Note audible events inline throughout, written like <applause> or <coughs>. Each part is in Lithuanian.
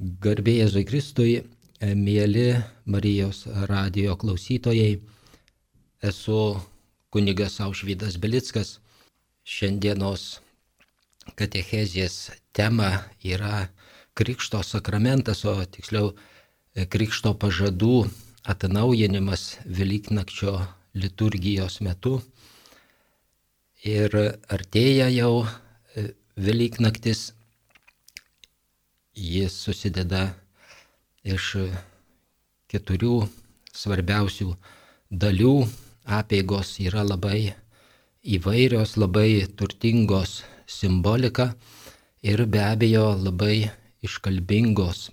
Garbėjai Jėzui Kristui, mėly Marijos radio klausytojai, esu kunigas Aušvydas Belickas. Šiandienos katechezės tema yra Krikšto sakramentas, o tiksliau Krikšto pažadų atnaujinimas Velyknakčio liturgijos metu. Ir artėja jau Velyknaktis Jis susideda iš keturių svarbiausių dalių. Apėgos yra labai įvairios, labai turtingos simbolika ir be abejo labai iškalbingos.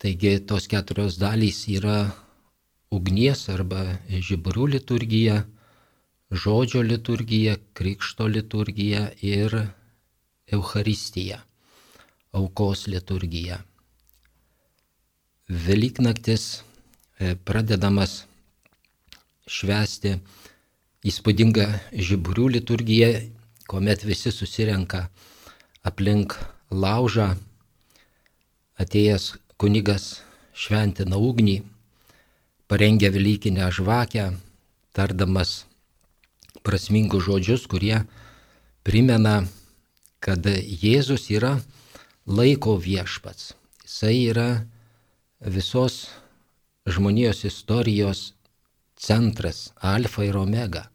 Taigi tos keturios dalys yra ugnies arba žiburų liturgija, žodžio liturgija, krikšto liturgija ir Euharistija aukos liturgija. Velyknaktis e, pradedamas švesti įspūdingą žiburių liturgiją, kuomet visi susirenka aplink laužą, atėjęs kunigas šventina ugnį, parengia Velykinę žvakę, tardamas prasmingus žodžius, kurie primena, kad Jėzus yra laiko viešpats. Jisai yra visos žmonijos istorijos centras, alfa ir omega.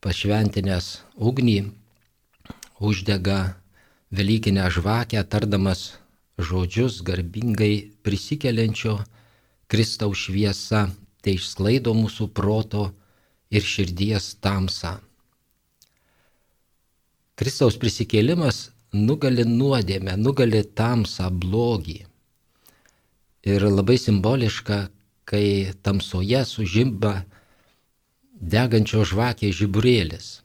Pašventinės ugnį uždega Velykinę žvakę, tardamas žodžius garbingai prisikeliančio Kristaus šviesa, tai išsklaido mūsų proto ir širdies tamsą. Kristaus prisikėlimas nugali nuodėmę, nugali tamsą, blogį. Ir labai simboliška, kai tamsoje sužimba degančio žvakė žiburėlis.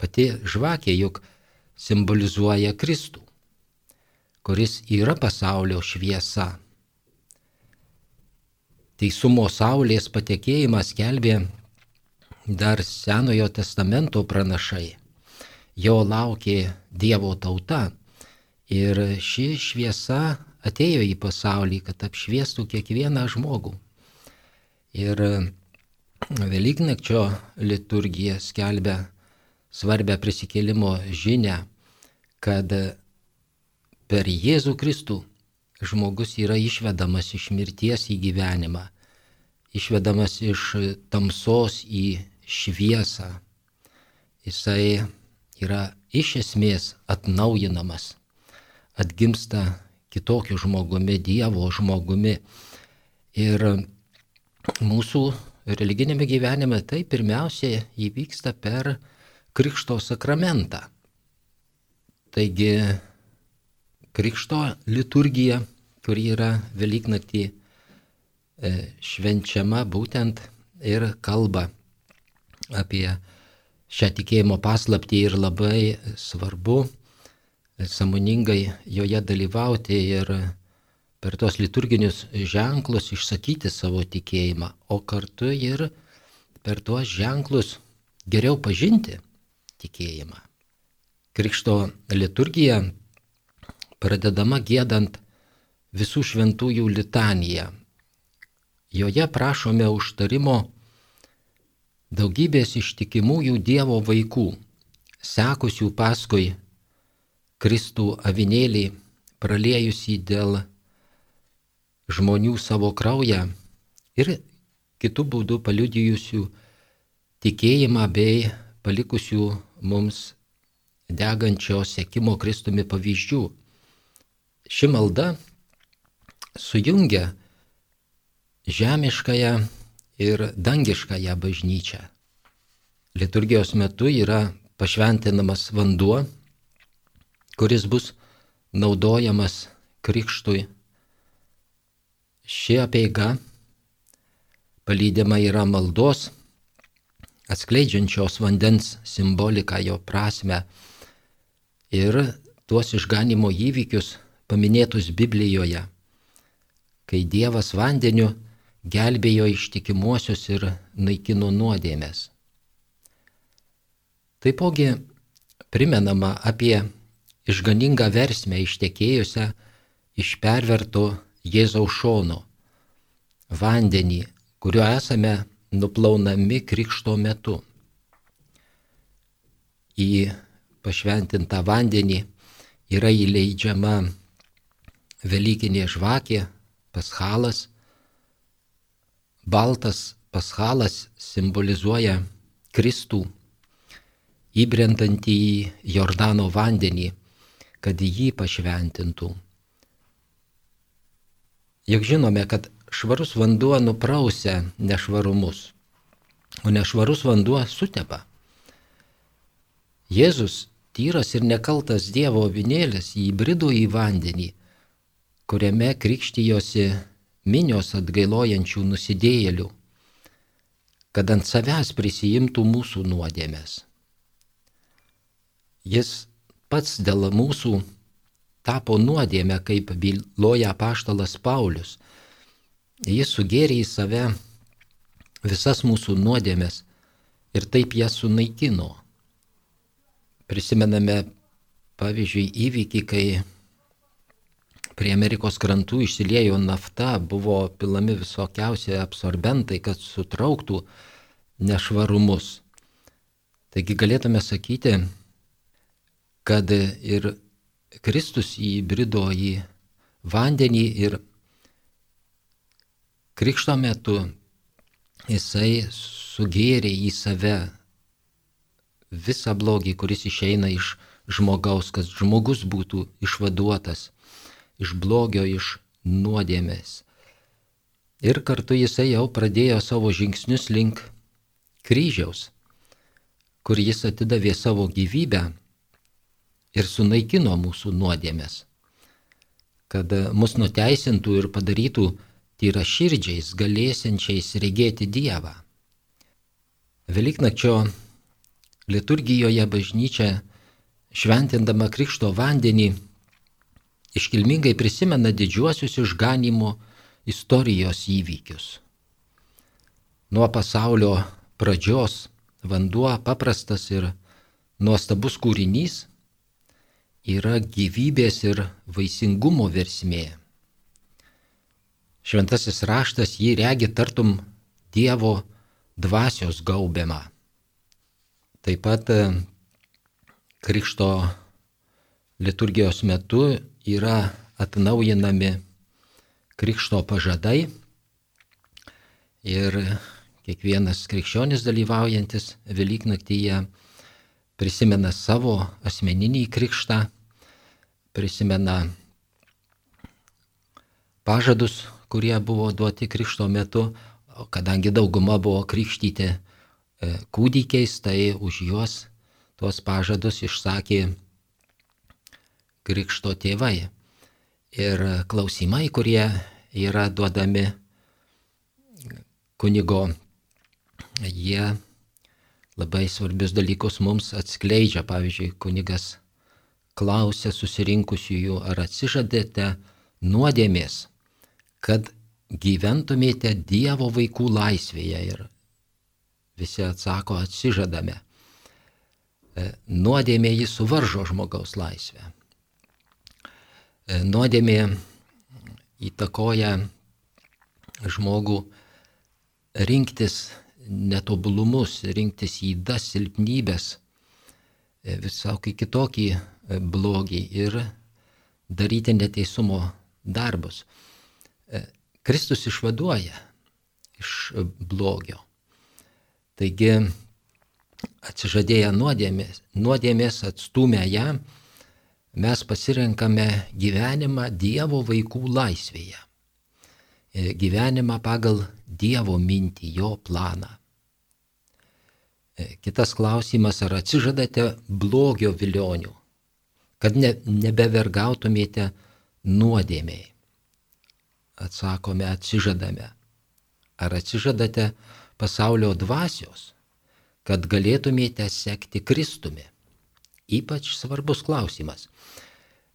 Pati žvakė juk simbolizuoja Kristų, kuris yra pasaulio šviesa. Teisumo saulės patekėjimas kelbė dar Senojo testamento pranašai jo laukė Dievo tauta. Ir ši šviesa atėjo į pasaulį, kad apšviestų kiekvieną žmogų. Ir Velyknakčio liturgija skelbia svarbę prisikėlimo žinę, kad per Jėzų Kristų žmogus yra išvedamas iš mirties į gyvenimą, išvedamas iš tamsos į šviesą. Jisai yra iš esmės atnaujinamas, atgimsta kitokiu žmogumi, Dievo žmogumi. Ir mūsų religinėme gyvenime tai pirmiausia įvyksta per Krikšto sakramentą. Taigi Krikšto liturgija, kuri yra Velyknaktį e, švenčiama būtent ir kalba apie šią tikėjimo paslaptį ir labai svarbu samoningai joje dalyvauti ir per tos liturginius ženklus išsakyti savo tikėjimą, o kartu ir per tuos ženklus geriau pažinti tikėjimą. Krikšto liturgija pradedama gėdant visų šventųjų litaniją. Joje prašome užtarimo daugybės ištikimųjų Dievo vaikų, sekusių paskui Kristų avinėlį, praliejusį dėl žmonių savo kraują ir kitų būdų paliudijusių tikėjimą bei palikusių mums degančio sėkimo Kristumi pavyzdžių. Ši malda sujungia žemiškąją ir dangiškąją bažnyčią. Liturgijos metu yra pašventinamas vanduo, kuris bus naudojamas krikštui. Ši apeiga palydima yra maldos, atskleidžiančios vandens simboliką, jo prasme ir tuos išganimo įvykius paminėtus Biblijoje, kai Dievas vandeniu gelbėjo ištikimuosius ir naikino nuodėmės. Taipogi primenama apie išganingą versmę ištekėjusią iš perverto Jėzaus šono vandenį, kuriuo esame nuplaunami krikšto metu. Į pašventintą vandenį yra įleidžiama Velykinė žvakė, paschalas. Baltas paschalas simbolizuoja Kristų, įbrendantį į Jordano vandenį, kad jį pašventintų. Juk žinome, kad švarus vanduo nuprausia nešvarumus, o nešvarus vanduo sutepa. Jėzus, tyras ir nekaltas Dievo vinėlis, įbrido į vandenį, kuriame krikštijosi minios atgailojančių nusidėjėlių, kad ant savęs prisijimtų mūsų nuodėmės. Jis pats dėl mūsų tapo nuodėmę, kaip byloja paštalas Paulius. Jis sugėrė į save visas mūsų nuodėmės ir taip jas sunaikino. Prisimename, pavyzdžiui, įvykį, kai prie Amerikos krantų išsiliejo nafta, buvo pilami visokiausi absorbentai, kad sutrauktų nešvarumus. Taigi galėtume sakyti, kad ir Kristus įbrido į vandenį ir krikšto metu jisai sugėrė į save visą blogį, kuris išeina iš žmogaus, kad žmogus būtų išvaduotas iš blogio, iš nuodėmės. Ir kartu jisai jau pradėjo savo žingsnius link kryžiaus, kur jis atidavė savo gyvybę ir sunaikino mūsų nuodėmės, kad mus nuteisintų ir padarytų tyra širdžiais, galėsiančiais regėti Dievą. Velyknakčio liturgijoje bažnyčia šventindama krikšto vandenį iškilmingai prisimena didžiuosius išganimo istorijos įvykius. Nuo pasaulio pradžios vanduo paprastas ir nuostabus kūrinys yra gyvybės ir vaisingumo versmė. Šventasis raštas jį regi tartum Dievo dvasios gaubiamą. Taip pat e, Krikšto liturgijos metu yra atnaujinami Krikšto pažadai ir kiekvienas krikščionis dalyvaujantis Velyknaktyje prisimena savo asmeninį krikštą, prisimena pažadus, kurie buvo duoti krikšto metu, kadangi dauguma buvo krikštyti e, kūdikiais, tai už juos tuos pažadus išsakė krikšto tėvai. Ir klausimai, kurie yra duodami kunigo, jie labai svarbius dalykus mums atskleidžia. Pavyzdžiui, kunigas klausia susirinkusiųjų, ar atsižadėte nuodėmės, kad gyventumėte Dievo vaikų laisvėje. Ir visi atsako, atsižadame. E, nuodėmė jis suvaržo žmogaus laisvę. E, nuodėmė įtakoja žmogų rinktis netobulumus, rinktis įdas, silpnybės, e, visokį kitokį e, blogį ir daryti neteisumo darbus. E, Kristus išvaduoja iš blogio. Taigi atsižadėję nuodėmės, nuodėmės atstumę ją, mes pasirenkame gyvenimą Dievo vaikų laisvėje. Gyvenimą pagal Dievo mintį, jo planą. E, kitas klausimas, ar atsižadate blogio vilionių, kad ne, nebevergautumėte nuodėmiai? Atsakome, atsižadame. Ar atsižadate pasaulio dvasios, kad galėtumėte sekti Kristumi? Ypač svarbus klausimas,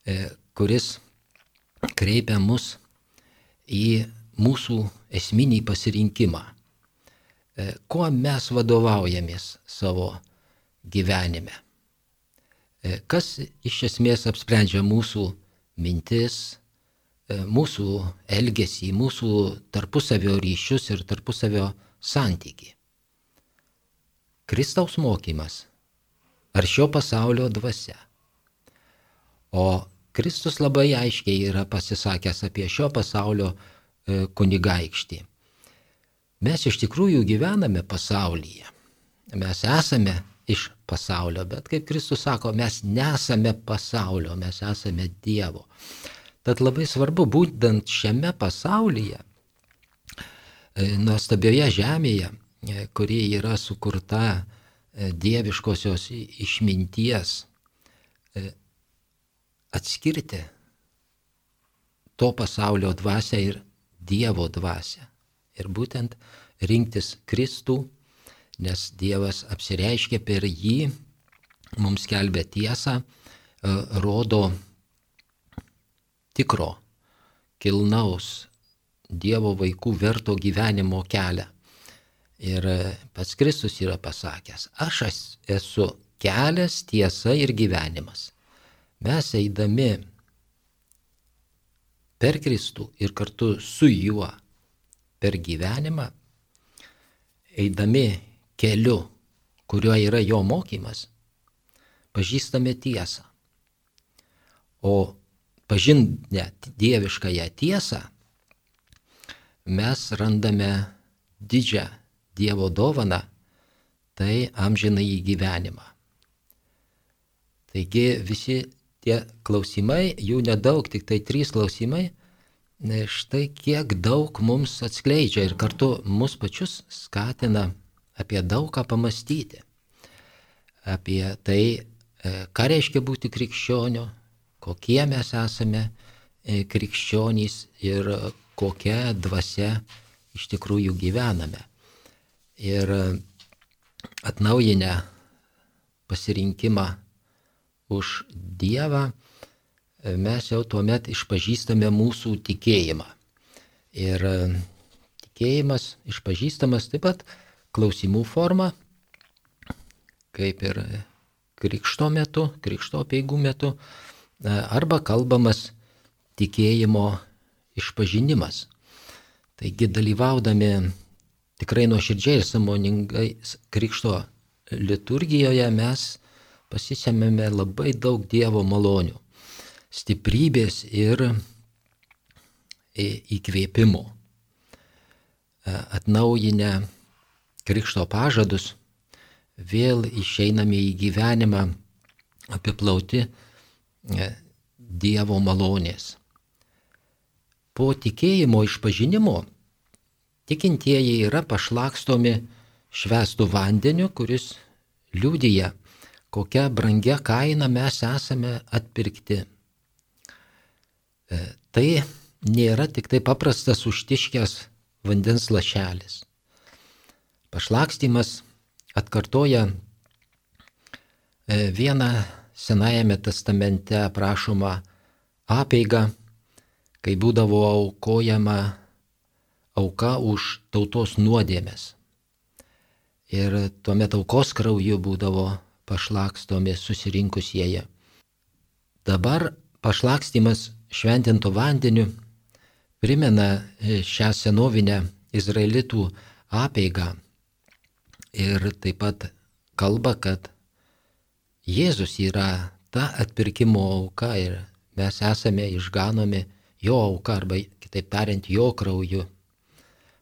e, kuris kreipia mus į mūsų esminį pasirinkimą. E, kuo mes vadovaujamės savo gyvenime? e, kas iš esmės apsprendžia mūsų mintis, e, mūsų elgesį, mūsų tarpusavio ryšius ir tarpusavio santyki. Kristaus mokymas ar šio pasaulio dvasia. O Kristus labai aiškiai yra pasisakęs apie šio pasaulio kunigaikštį. Mes iš tikrųjų gyvename pasaulyje. Mes esame iš pasaulio, bet kaip Kristus sako, mes nesame pasaulio, mes esame Dievo. Tad labai svarbu, būtent šiame pasaulyje, e, nuostabioje žemėje, e, kuri yra sukurta dieviškosios išminties, atskirti to pasaulio dvasę ir Dievo dvasę. Ir būtent rinktis Kristų, nes Dievas apsireiškia per jį, mums kelbė tiesą, e, rodo tikro, kilnaus Dievo vaikų verto gyvenimo kelią. Ir e, pats Kristus yra pasakęs, aš esu kelias, tiesa ir gyvenimas mes eidami per Kristų ir kartu su juo per gyvenimą, eidami keliu, kuriuo yra jo mokymas, pažįstame tiesą. O pažinę dieviškąją tiesą, mes randame didžią Dievo dovaną, tai amžinai gyvenimą. Taigi visi tie klausimai, jų nedaug, tik tai trys klausimai, štai kiek daug mums atskleidžia ir kartu mus pačius skatina apie daug ką pamastyti. Apie tai, e, ką reiškia būti krikščioniu, kokie mes esame e, krikščionys ir kokia dvasia iš tikrųjų gyvename. Ir atnaujinę pasirinkimą už Dievą, mes jau tuomet išpažįstame mūsų tikėjimą. Ir e, tikėjimas išpažįstamas taip pat klausimų forma, kaip ir krikšto metu, krikšto peigų metu, e, arba kalbamas tikėjimo išpažinimas. Taigi dalyvaudami tikrai nuoširdžiai ir samoningai krikšto liturgijoje mes pasisėmėme labai daug Dievo malonių, stiprybės ir įkvėpimo. E, atnaujinę krikšto pažadus, vėl išeiname į gyvenimą apiplauti e, Dievo malonės. Po tikėjimo išpažinimo tikintieji yra pašlakstomi švestų vandeniu, kuris liūdija kokia brangia kaina mes esame atpirkti. E, tai nėra tik tai paprastas užtiškęs vandens lašelis. Pašlakstymas atkartoja e, vieną Senajame testamente aprašomą apeiga, kai būdavo aukojama auka už tautos nuodėmės. Ir tuomet aukos krauju būdavo pašlakstomi susirinkusieji. Dabar pašlakstimas šventinto vandeniu primena e, šią senovinę izraelitų apieigą ir taip pat kalba, kad Jėzus yra ta atpirkimo auka ir mes esame išganomi jo auka arba kitaip tariant jo krauju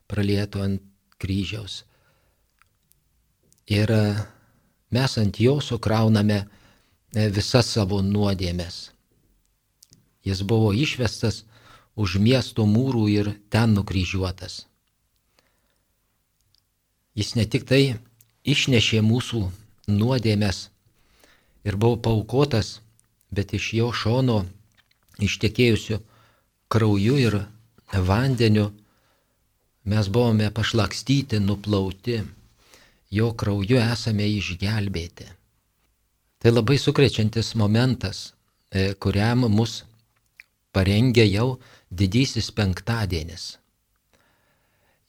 pralietu ant kryžiaus. Ir mes ant jo sukrauname e, visas savo nuodėmės. Jis buvo išvestas už miesto mūrų ir ten nukryžiuotas. Jis ne tik tai išnešė mūsų nuodėmės ir buvo paukotas, bet iš jo šono ištekėjusiu krauju ir vandeniu mes buvome pašlakstyti, nuplauti jo krauju esame išgelbėti. Tai labai sukrečiantis momentas, e, kuriam mus parengė jau didysis penktadienis.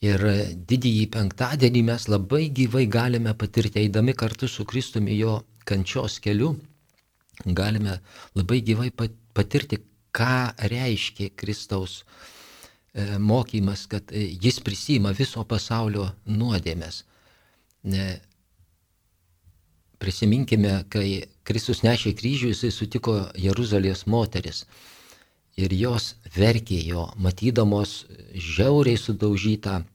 Ir didįjį penktadienį mes labai gyvai galime patirti, eidami kartu su Kristumi jo kančios keliu, galime labai gyvai patirti, ką reiškia Kristaus e, mokymas, kad e, jis prisima viso pasaulio nuodėmės. Prisiminkime, kai Kristus nešė kryžių, jisai sutiko Jeruzalės moteris. Ir jos verkė jo, matydamos žiauriai sudaužytą e,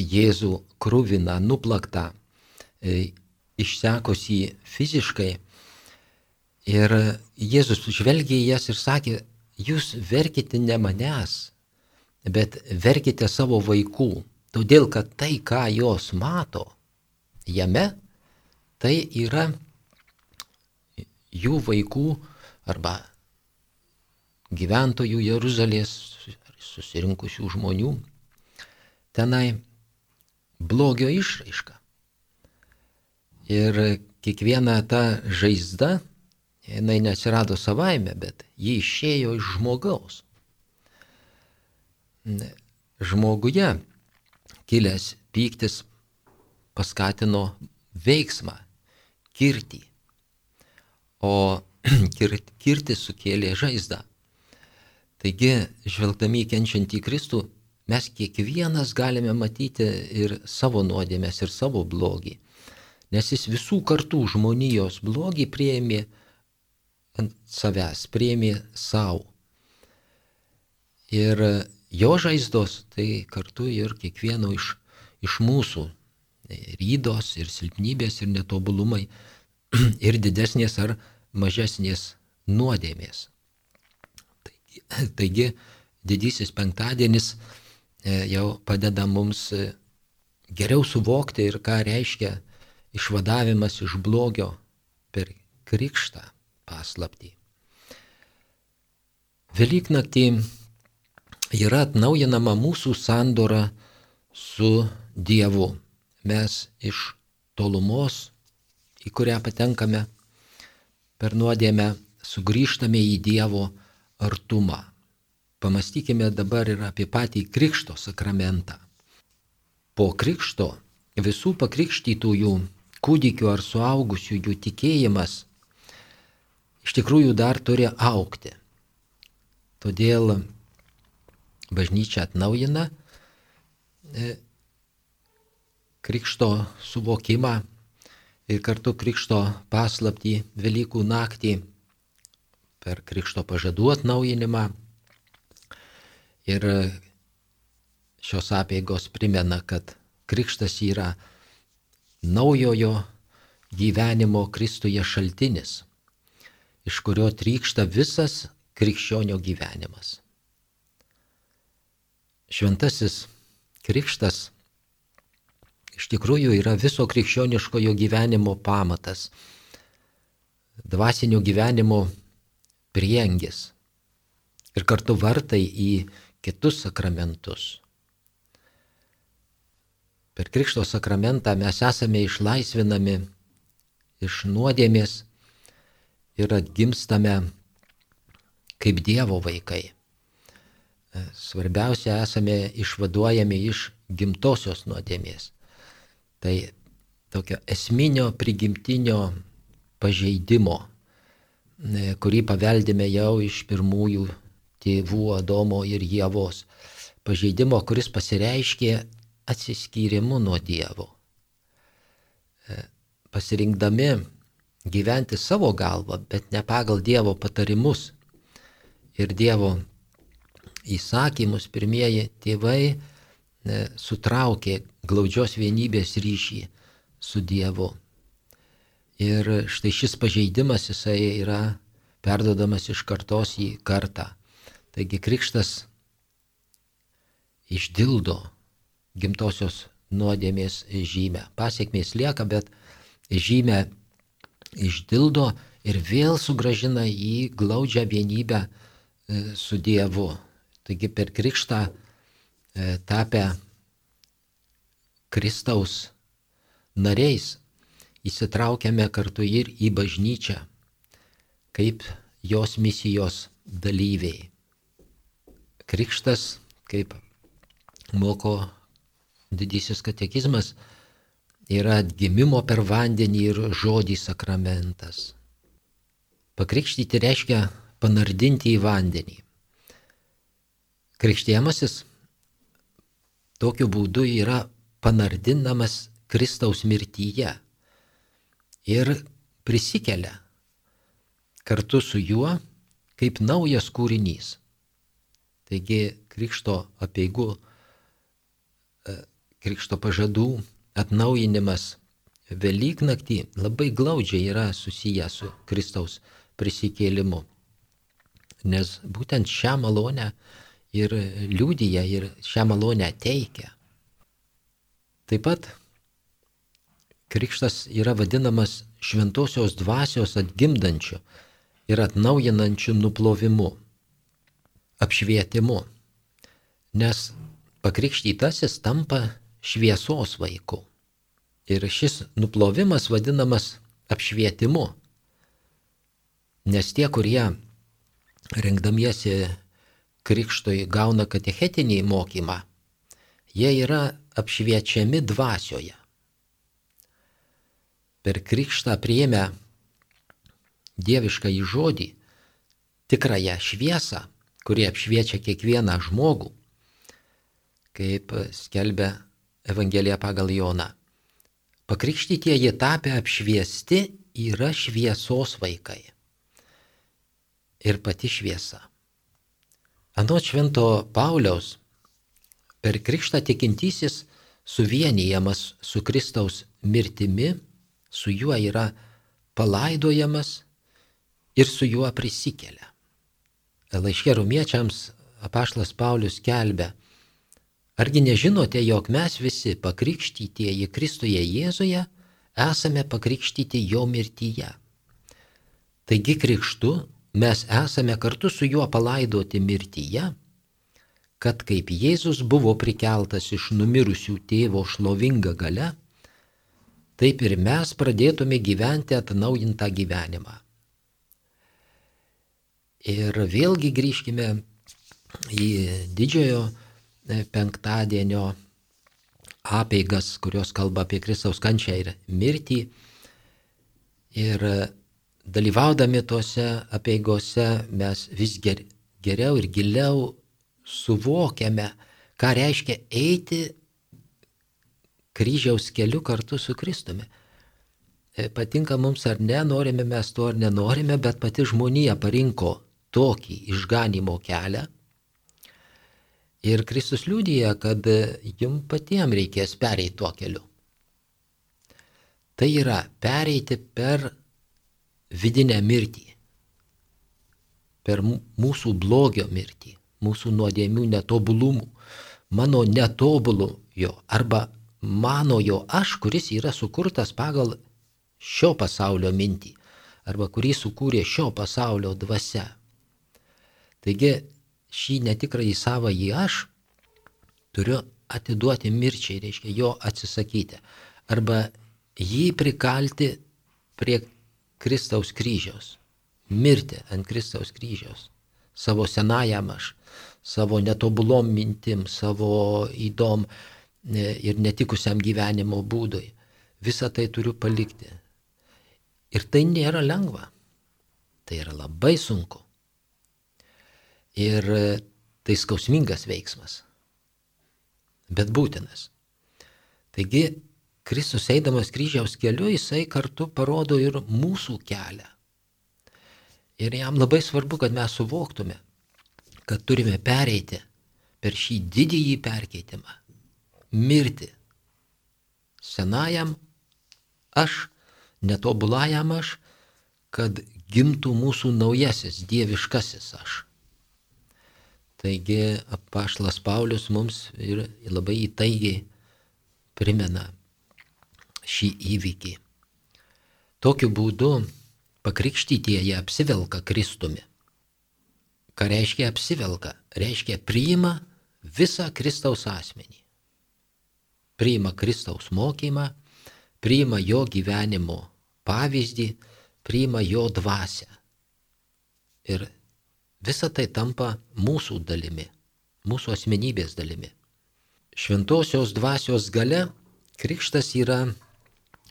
Jėzų krūviną, nuplaktą, išsekosi fiziškai. Ir Jėzus žvelgė į jas ir sakė, jūs verkite ne manęs, bet verkite savo vaikų, todėl kad tai, ką jos mato jame, tai yra jų vaikų arba gyventojų Jeruzalės susirinkusių žmonių tenai blogio išraiška. Ir kiekviena ta žaizda jinai neatsirado savaime, bet ji išėjo iš žmogaus. Žmoguje kilęs pyktis paskatino veiksmą, kirtį, o <clears throat> kirtis sukėlė žaizdą. Taigi, žvelgdami į kenčiantį Kristų, mes kiekvienas galime matyti ir savo nuodėmės, ir savo blogį, nes jis visų kartų žmonijos blogį prieimė ant savęs, priemi savo. Ir jo žaizdos tai kartu ir kiekvieno iš, iš mūsų rydos ir silpnybės ir netobulumai <clears throat> ir didesnės ar mažesnės nuodėmės. <coughs> Taigi, didysis penktadienis e, jau padeda mums e, geriau suvokti ir ką reiškia išvadavimas iš blogio per krikštą paslaptį. Velyknaktį yra atnaujinama mūsų sandora su Dievu. Mes iš tolumos, į kurią patenkame per nuodėmę, sugrįžtame į Dievo artumą. Pamastykime dabar ir apie patį Krikšto sakramentą. Po Krikšto visų pakrikštytųjų kūdikių ar suaugusiųjų tikėjimas iš tikrųjų dar turi aukti. Todėl bažnyčia atnaujina e, krikšto suvokimą ir kartu krikšto paslapti Velykų naktį per krikšto pažadų atnaujinimą. Ir šios apėgos primena, kad krikštas yra naujojo gyvenimo Kristuje šaltinis iš kurio trykšta visas krikščionio gyvenimas. Šventasis krikštas iš tikrųjų yra viso krikščioniškojo gyvenimo pamatas, dvasinio gyvenimo priengis ir kartu vartai į kitus sakramentus. Per Krikšto sakramentą mes esame išlaisvinami iš nuodėmės ir atgimstame kaip Dievo vaikai. Svarbiausia, esame išvaduojami iš gimtosios nuodėmės. Tai tokio esminio prigimtinio pažeidimo, kurį paveldėme jau iš pirmųjų tėvų Adomo ir Jėvos. Pažeidimo, kuris pasireiškė atsiskyrimu nuo Dievo. Pasirinkdami gyventi savo galvą, bet ne pagal Dievo patarimus ir Dievo įsakymus, pirmieji tėvai ne, sutraukė glaudžios vienybės ryšį su Dievu. Ir štai šis pažeidimas jisai yra perdodamas iš kartos į kartą. Taigi krikštas išdildo gimtosios nuodėmės žymę. Pasiekmės lieka, bet žymę išdildo ir vėl sugražina į glaudžią vienybę e, su Dievu. Taigi per krikštą e, tapę Kristaus nariais įsitraukiame kartu ir į bažnyčią kaip jos misijos dalyviai. Krikštas, kaip moko didysis katekizmas, yra atgimimo per vandenį ir žodį sakramentas. Pakrikštyti reiškia panardinti į vandenį. Krikštėmasis tokiu būdu yra panardinamas Kristaus mirtyje ir prisikelia kartu su juo kaip naujas kūrinys. Taigi krikšto apieigų, e, krikšto pažadų atnaujinimas Velyknaktį labai glaudžiai yra susijęs su Kristaus prisikėlimu. Nes būtent šią malonę ir liūdija ir šią malonę teikia. Taip pat krikštas yra vadinamas šventosios dvasios atgimdančiu ir atnaujinančiu nuplovimu, apšvietimu, nes pakrikštytasis tampa šviesos vaiku. Ir šis nuplovimas vadinamas apšvietimu, nes tie, kurie rengdamiesi krikštui gauna katechetinį mokymą, jie yra apšviečiami dvasioje. Per krikštą prieimę dievišką į žodį, tikrąją šviesą, kuri apšviečia kiekvieną žmogų, kaip skelbia Evangelija pagal Joną. Pakrikštytieji tapę apšviesti yra šviesos vaikai. Ir pati šviesa. Anot švento Pauliaus, per krikštą tikintysis suvienijamas su Kristaus mirtimi, su juo yra palaidojamas ir su juo prisikelia. Laiškė rumiečiams apaštas Paulius kelbė, argi nežinote, jog mes visi pakrikštytieji Kristuje Jėzuje esame pakrikštyti jo mirtyje. Taigi krikštu mes esame kartu su juo palaidoti mirtyje, kad kaip Jėzus buvo prikeltas iš numirusių tėvo šlovinga gale, taip ir mes pradėtume gyventi atnaujintą gyvenimą. Ir vėlgi grįžkime į didžiojo e, penktadienio apeigas, kurios kalba apie Kristaus kančią ir mirtį. Ir dalyvaudami tuose apieigose mes vis ger, geriau ir giliau suvokiame, ką reiškia eiti kryžiaus keliu kartu su Kristumi. E, patinka mums ar ne, norime mes to ar nenorime, bet pati žmonija parinko tokį išganimo kelią. Ir Kristus liūdija, kad jums patiems reikės pereiti tuo keliu. Tai yra pereiti per vidinę mirtį, per mūsų blogio mirtį, mūsų nuodėmių netobulumų, mano netobulojo arba manojo aš, kuris yra sukurtas pagal šio pasaulio mintį, arba kurį sukūrė šio pasaulio dvasia. Taigi šį netikrąjį savąjį aš turiu atiduoti mirčiai, reiškia jo atsisakyti, arba jį prikalti prie Kristaus kryžiaus, mirti ant Kristaus kryžiaus, savo senajam aš, savo netobulom mintim, savo įdom ir netikusiam gyvenimo būdui. Visą tai turiu palikti. Ir tai nėra lengva. Tai yra labai sunku. Ir tai skausmingas veiksmas. Bet būtinas. Taigi Kristus eidamas kryžiaus keliu, jisai kartu parodo ir mūsų kelią. Ir jam labai svarbu, kad mes suvoktume, kad turime pereiti per šį didįjį perkeitimą. Mirti. Senajam aš, netobulajam aš, kad gimtų mūsų naujasis, dieviškasis aš. Taigi apaštas Paulius mums ir labai įtaigiai primena šį įvykį. Tokiu būdu pakrikštytieji apsivelka Kristumi. Ką reiškia apsivelka? Reiškia priima visą Kristaus asmenį. Priima Kristaus mokymą, priima jo gyvenimo pavyzdį, priima jo dvasę. Ir visa tai tampa mūsų dalimi, mūsų asmenybės dalimi. Šventosios dvasios gale krikštas yra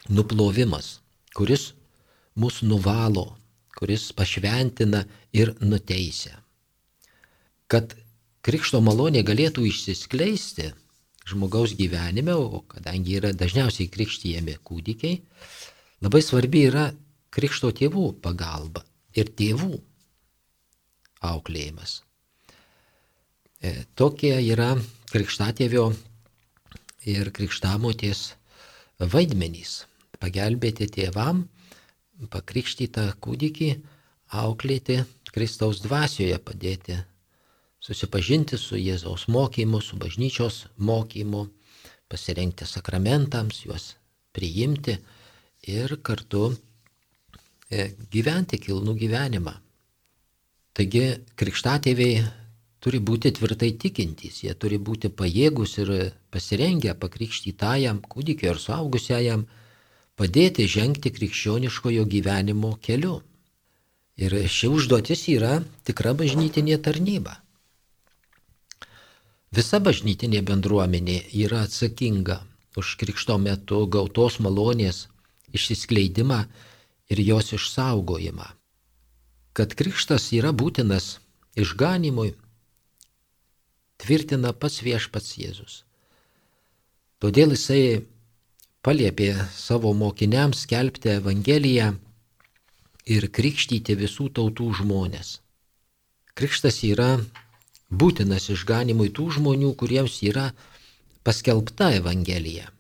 nuplovimas, kuris mus nuvalo, kuris pašventina ir nuteisia. Kad krikšto malonė galėtų išsiskleisti žmogaus gyvenime, o kadangi yra dažniausiai krikštyjami kūdikiai, labai svarbi yra krikšto tėvų pagalba ir tėvų auklėjimas. E, tokie yra krikštatėvio ir krikštamotės vaidmenys - pagelbėti tėvam, pakrikštytą kūdikį, auklėti Kristaus dvasioje, padėti susipažinti su Jėzaus mokymu, su bažnyčios mokymu, pasirengti sakramentams, juos priimti ir kartu e, gyventi kilnų gyvenimą. Taigi krikštatėviai turi būti tvirtai tikintys, jie turi būti pajėgus ir pasirengę pakrikštytajam kūdikiu ar suaugusiajam padėti žengti krikščioniškojo gyvenimo keliu. Ir ši užduotis yra tikra bažnytinė tarnyba. Visa bažnytinė bendruomenė yra atsakinga už krikšto metu gautos malonės išsiskleidimą ir jos išsaugojimą. Kad krikštas yra būtinas išganimui, tvirtina pats viešpats Jėzus. Todėl jisai paliepė savo mokiniams skelbti Evangeliją ir krikštyti visų tautų žmonės. Krikštas yra būtinas išganimui tų žmonių, kuriems yra paskelbta Evangelija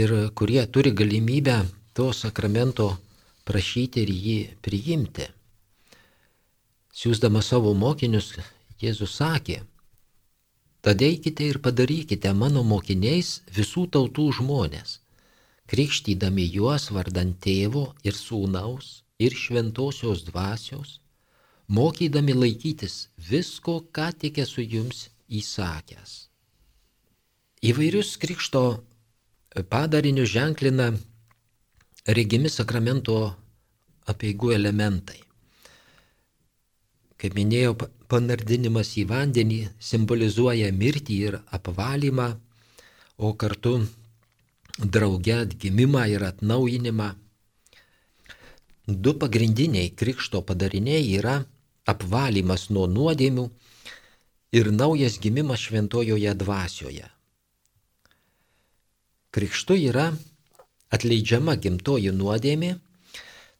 ir kurie turi galimybę to sakramento prašyti ir jį priimti. Siūsdama savo mokinius, Jėzus sakė, Tad eikite ir padarykite mano mokiniais visų tautų žmonės, krikštydami juos vardant tėvo ir sūnaus ir šventosios dvasios, mokydami laikytis visko, ką tik esu jums įsakęs. Įvairius krikšto padarinius ženklina regimi sakramento apieigų elementai. Kaip minėjau, panardinimas į vandenį simbolizuoja mirtį ir apvalymą, o kartu drauge atgimimą ir atnaujinimą. Du pagrindiniai krikšto padariniai yra apvalymas nuo nuodėmių ir naujas gimimas šventojoje dvasioje. Krikštu yra atleidžiama gimtoji nuodėmė,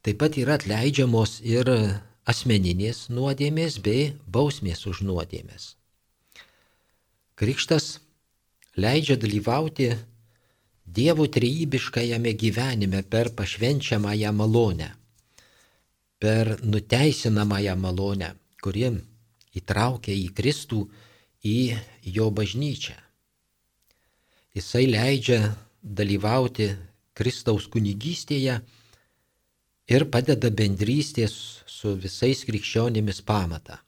taip pat yra atleidžiamos ir asmeninės nuodėmės bei bausmės už nuodėmės. Krikštas leidžia dalyvauti Dievo trejybiškajame gyvenime per pašvenčiamąją malonę, per nuteisinamąją malonę, kuri įtraukia į Kristų, į jo bažnyčią. Jisai leidžia dalyvauti Kristaus kunigystėje ir padeda bendrystės su visais krikščionimis pamatą.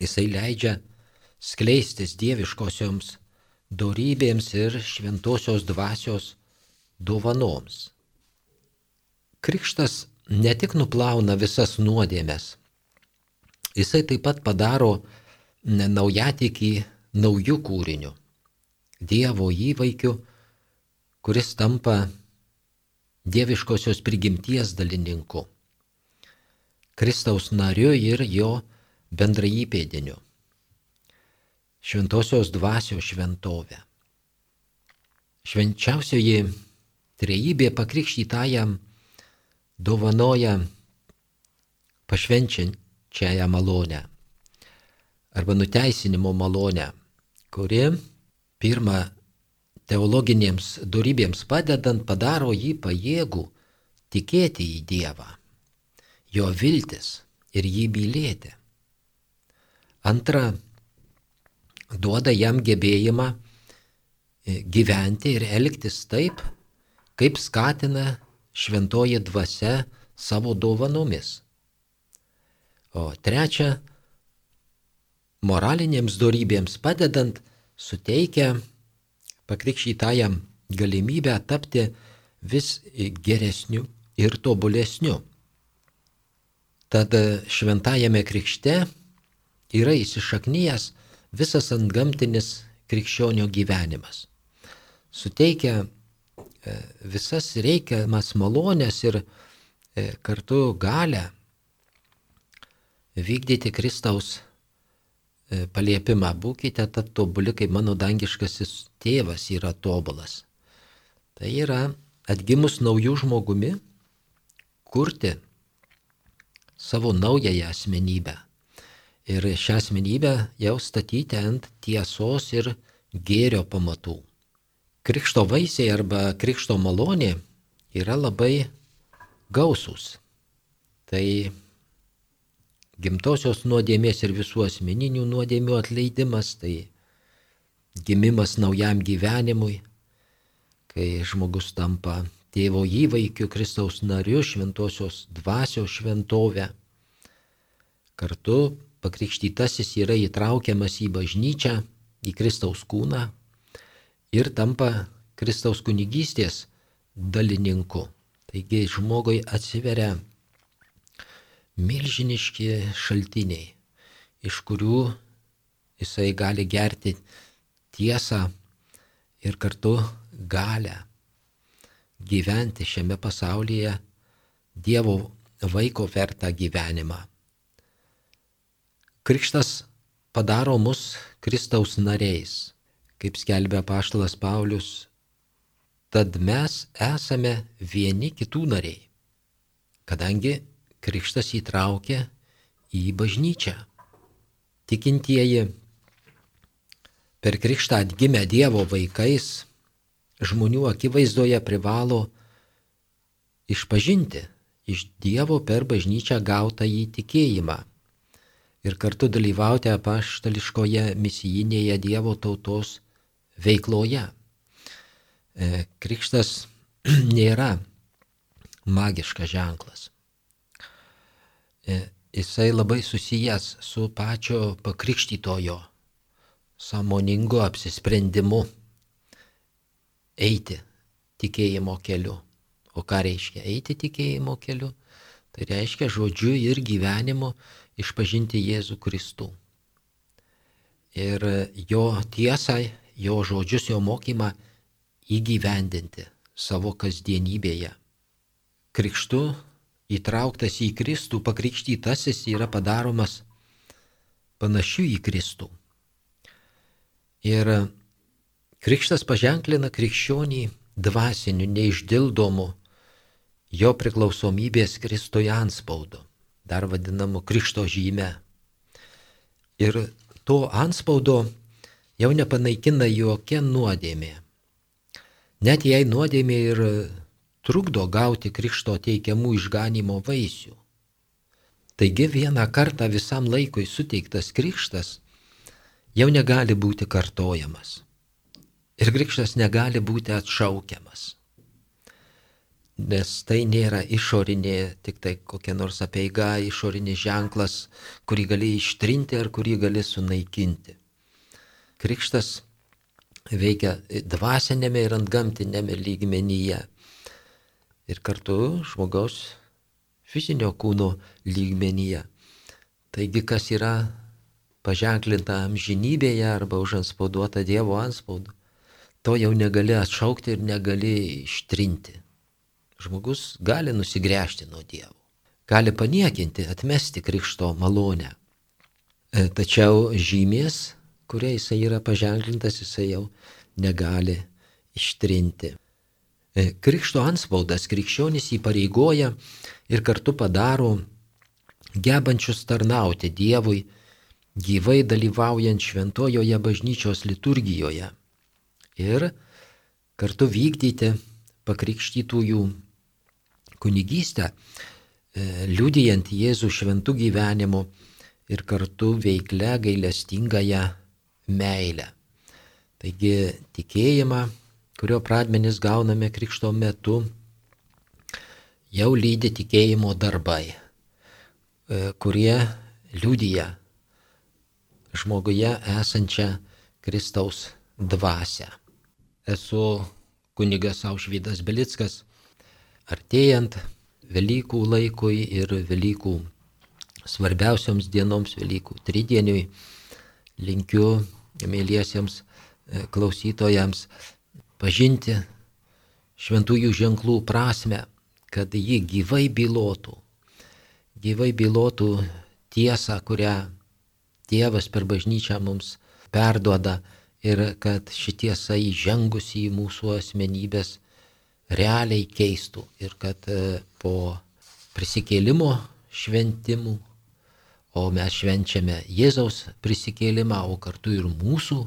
Jisai leidžia skleistis dieviškosioms dorybėms ir šventosios dvasios dovanoms. Krikštas ne tik nuplauna visas nuodėmes, jisai taip pat padaro naujatikį naujų kūrinių, Dievo įvaikių, kuris tampa dieviškosios prigimties dalininku, Kristaus nariu ir jo bendraįpėdiniu, šventosios dvasios šventovė. Švenčiausioji trejybė pakrikštytajam dovanoja pašvenčiančiąją malonę arba nuteisinimo malonę, kuri pirmą teologinėms darybėms padedant padaro jį pajėgų tikėti į Dievą, jo viltis ir jį mylėti. Antra, duoda jam gebėjimą e, gyventi ir elgtis taip, kaip skatina šventoji dvasia savo dovanomis. O trečia, moralinėms darybėms padedant suteikia pakrikštytajam galimybę tapti vis geresniu ir tobulesniu. Tad šventajame krikšte yra įsišaknyjęs visas antgamtinis krikščionio gyvenimas. Suteikia visas reikiamas malonės ir e, kartu galę vykdyti Kristaus e, paliepimą. Būkite tad tobuli, kaip mano dangiškasis tėvas yra tobulas. Tai yra atgimus naujų žmogumi, kurti savo naująją asmenybę. Ir šią asmenybę jau statyti ant tiesos ir gėrio pamatų. Krikšto vaisiai arba krikšto malonė yra labai gausūs. Tai gimtosios nuodėmės ir visų asmeninių nuodėmių atleidimas, tai gimimas naujam gyvenimui, kai žmogus tampa tėvo įvaikiu, Kristaus nariu, šventosios dvasios šventovę. Kartu pakrikštytasis yra įtraukiamas į bažnyčią, į Kristaus kūną ir tampa Kristaus kunigystės dalininku. Taigi žmogui atsiveria milžiniški šaltiniai, iš kurių jisai gali gerti tiesą ir kartu galę gyventi šiame pasaulyje Dievo vaiko vertą gyvenimą. Krikštas padaro mus Kristaus nariais, kaip skelbia paštalas Paulius, tad mes esame vieni kitų nariai, kadangi Krikštas įtraukia į bažnyčią. Tikintieji per Krikštą atgimę Dievo vaikais žmonių akivaizdoje privalo išpažinti iš Dievo per bažnyčią gautą įtikėjimą ir kartu dalyvauti apaštališkoje misijinėje Dievo tautos veikloje. E, krikštas <clears throat> nėra magiškas ženklas. E, jisai labai susijęs su pačio pakrikštytojo samoningu apsisprendimu eiti tikėjimo keliu. O ką reiškia eiti tikėjimo keliu? Tai reiškia žodžiu ir gyvenimu išpažinti Jėzų Kristų. Ir jo tiesą, jo žodžius, jo mokymą įgyvendinti savo kasdienybėje. Krikštu įtrauktas į Kristų, pakrikštytasis yra padaromas panašiu į Kristų. Ir Krikštas paženklina krikščionį dvasiniu, neišdildomu jo priklausomybės Kristui anspaudu, dar vadinamu krikšto žyme. Ir to anspaudo jau nepanaikina jokia nuodėmė. Net jei nuodėmė ir trukdo gauti krikšto teikiamų išganimo vaisių. Taigi vieną kartą visam laikui suteiktas krikštas jau negali būti kartojamas. Ir krikštas negali būti atšaukiamas. Nes tai nėra išorinė, tik tai kokia nors apieiga, išorinis ženklas, kurį gali ištrinti ar kurį gali sunaikinti. Krikštas veikia dvasinėme ir antgamtinėme lygmenyje. Ir kartu žmogaus fizinio kūno lygmenyje. Taigi, kas yra paženklinta amžinybėje arba užanspauduota Dievo anspaudu, to jau negali atšaukti ir negali ištrinti. Žmogus gali nusigręžti nuo Dievo, gali paniekinti, atmesti krikšto malonę. E, tačiau žymės, kuria jisai yra paženklintas, jisai jau negali ištrinti. E, krikšto anspaudas krikščionis įpareigoja ir kartu padaro gebančius tarnauti Dievui, gyvai dalyvaujant šventojoje bažnyčios liturgijoje ir kartu vykdyti pakrikštytųjų kunigystę, e, liudijant Jėzų šventų gyvenimu ir kartu veiklę gailestingąją meilę. Taigi tikėjimą, kurio pradmenis gauname krikšto metu, jau lydi tikėjimo darbai, e, kurie liudyja žmoguje esančią Kristaus dvasę esu kunigas Aušvydas Belickas. Artėjant Velykų laikui ir Velykų svarbiausioms dienoms, Velykų tridieniui, linkiu mėlyjasiems e, klausytojams pažinti šventųjų ženklų prasme, kad ji gyvai bylotų, gyvai bylotų tiesą, kurią Dievas per bažnyčią mums perduoda ir kad šitiesa įžengusi į mūsų asmenybės realiai keistų ir kad e, po prisikėlimo šventimų, o mes švenčiame Jėzaus prisikėlimą, o kartu ir mūsų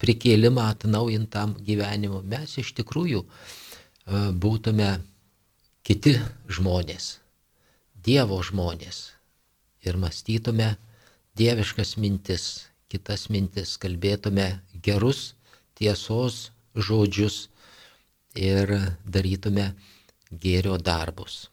prikėlimą atnaujintam gyvenimu, mes iš tikrųjų e, būtume kiti žmonės, Dievo žmonės ir mąstytume dieviškas mintis, kitas mintis, kalbėtume gerus tiesos žodžius ir darytume gėrio darbus.